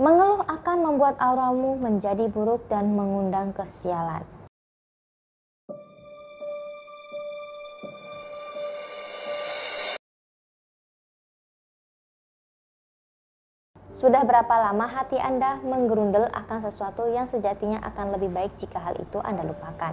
Mengeluh akan membuat auramu menjadi buruk dan mengundang kesialan. Sudah berapa lama hati Anda menggerundel akan sesuatu yang sejatinya akan lebih baik jika hal itu Anda lupakan?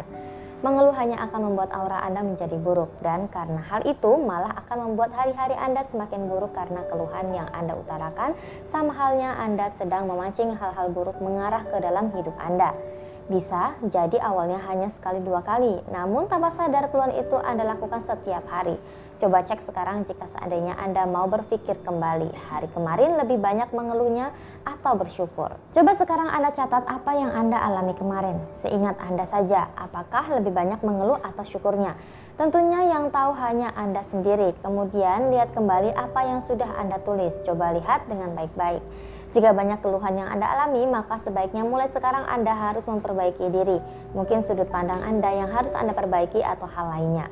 Mengeluh hanya akan membuat aura Anda menjadi buruk dan karena hal itu malah akan membuat hari-hari Anda semakin buruk karena keluhan yang Anda utarakan sama halnya Anda sedang memancing hal-hal buruk mengarah ke dalam hidup Anda. Bisa jadi awalnya hanya sekali dua kali, namun tanpa sadar keluhan itu Anda lakukan setiap hari. Coba cek sekarang jika seandainya Anda mau berpikir kembali, hari kemarin lebih banyak mengeluhnya atau bersyukur. Coba sekarang Anda catat apa yang Anda alami kemarin. Seingat Anda saja, apakah lebih banyak mengeluh atau syukurnya? Tentunya yang tahu hanya Anda sendiri. Kemudian lihat kembali apa yang sudah Anda tulis. Coba lihat dengan baik-baik. Jika banyak keluhan yang Anda alami, maka sebaiknya mulai sekarang Anda harus memperbaiki diri. Mungkin sudut pandang Anda yang harus Anda perbaiki atau hal lainnya.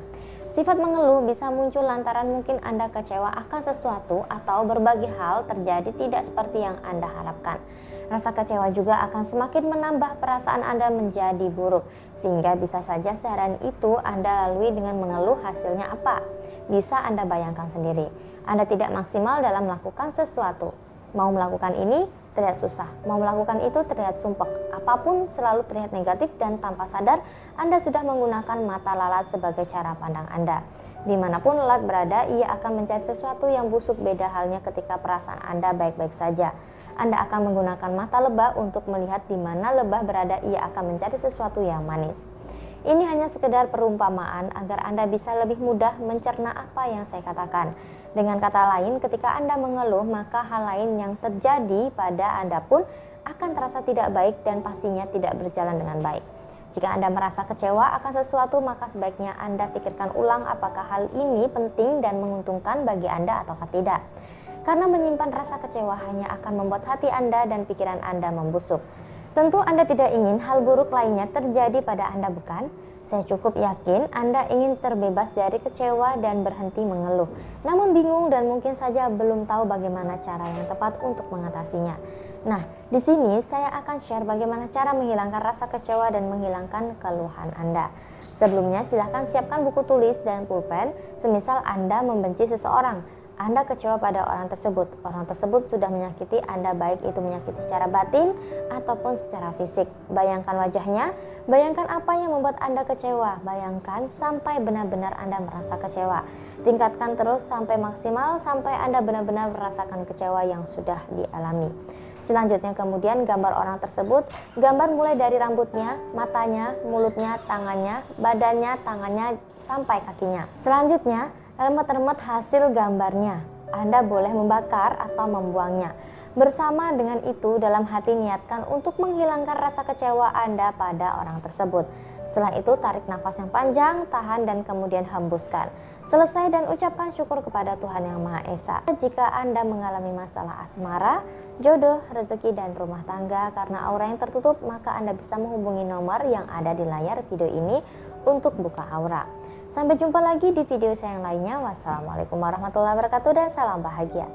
Sifat mengeluh bisa muncul lantaran mungkin Anda kecewa akan sesuatu atau berbagai hal terjadi tidak seperti yang Anda harapkan. Rasa kecewa juga akan semakin menambah perasaan Anda menjadi buruk, sehingga bisa saja seharian itu Anda lalui dengan mengeluh hasilnya apa. Bisa Anda bayangkan sendiri, Anda tidak maksimal dalam melakukan sesuatu, Mau melakukan ini terlihat susah, mau melakukan itu terlihat sumpek. Apa pun selalu terlihat negatif dan tanpa sadar Anda sudah menggunakan mata lalat sebagai cara pandang Anda. Di mana pun lalat berada, ia akan mencari sesuatu yang busuk beda halnya ketika perasaan Anda baik-baik saja. Anda akan menggunakan mata lebah untuk melihat di mana lebah berada, ia akan mencari sesuatu yang manis. Ini hanya sekedar perumpamaan agar Anda bisa lebih mudah mencerna apa yang saya katakan. Dengan kata lain, ketika Anda mengeluh, maka hal lain yang terjadi pada Anda pun akan terasa tidak baik dan pastinya tidak berjalan dengan baik. Jika Anda merasa kecewa akan sesuatu, maka sebaiknya Anda pikirkan ulang apakah hal ini penting dan menguntungkan bagi Anda atau tidak. Karena menyimpan rasa kecewa hanya akan membuat hati Anda dan pikiran Anda membusuk. Tentu Anda tidak ingin hal buruk lainnya terjadi pada Anda bukan? Saya cukup yakin Anda ingin terbebas dari kecewa dan berhenti mengeluh. Namun bingung dan mungkin saja belum tahu bagaimana cara yang tepat untuk mengatasinya. Nah, di sini saya akan share bagaimana cara menghilangkan rasa kecewa dan menghilangkan keluhan Anda. Sebelumnya silahkan siapkan buku tulis dan pulpen semisal Anda membenci seseorang anda kecewa pada orang tersebut. Orang tersebut sudah menyakiti Anda baik itu menyakiti secara batin ataupun secara fisik. Bayangkan wajahnya, bayangkan apa yang membuat Anda kecewa. Bayangkan sampai benar-benar Anda merasa kecewa. Tingkatkan terus sampai maksimal sampai Anda benar-benar merasakan kecewa yang sudah dialami. Selanjutnya kemudian gambar orang tersebut, gambar mulai dari rambutnya, matanya, mulutnya, tangannya, badannya, tangannya, sampai kakinya. Selanjutnya, remet-remet hasil gambarnya. Anda boleh membakar atau membuangnya. Bersama dengan itu, dalam hati niatkan untuk menghilangkan rasa kecewa Anda pada orang tersebut. Setelah itu, tarik nafas yang panjang, tahan, dan kemudian hembuskan. Selesai dan ucapkan syukur kepada Tuhan Yang Maha Esa. Jika Anda mengalami masalah asmara, jodoh, rezeki, dan rumah tangga karena aura yang tertutup, maka Anda bisa menghubungi nomor yang ada di layar video ini untuk buka aura. Sampai jumpa lagi di video saya yang lainnya. Wassalamualaikum warahmatullahi wabarakatuh dan salam bahagia.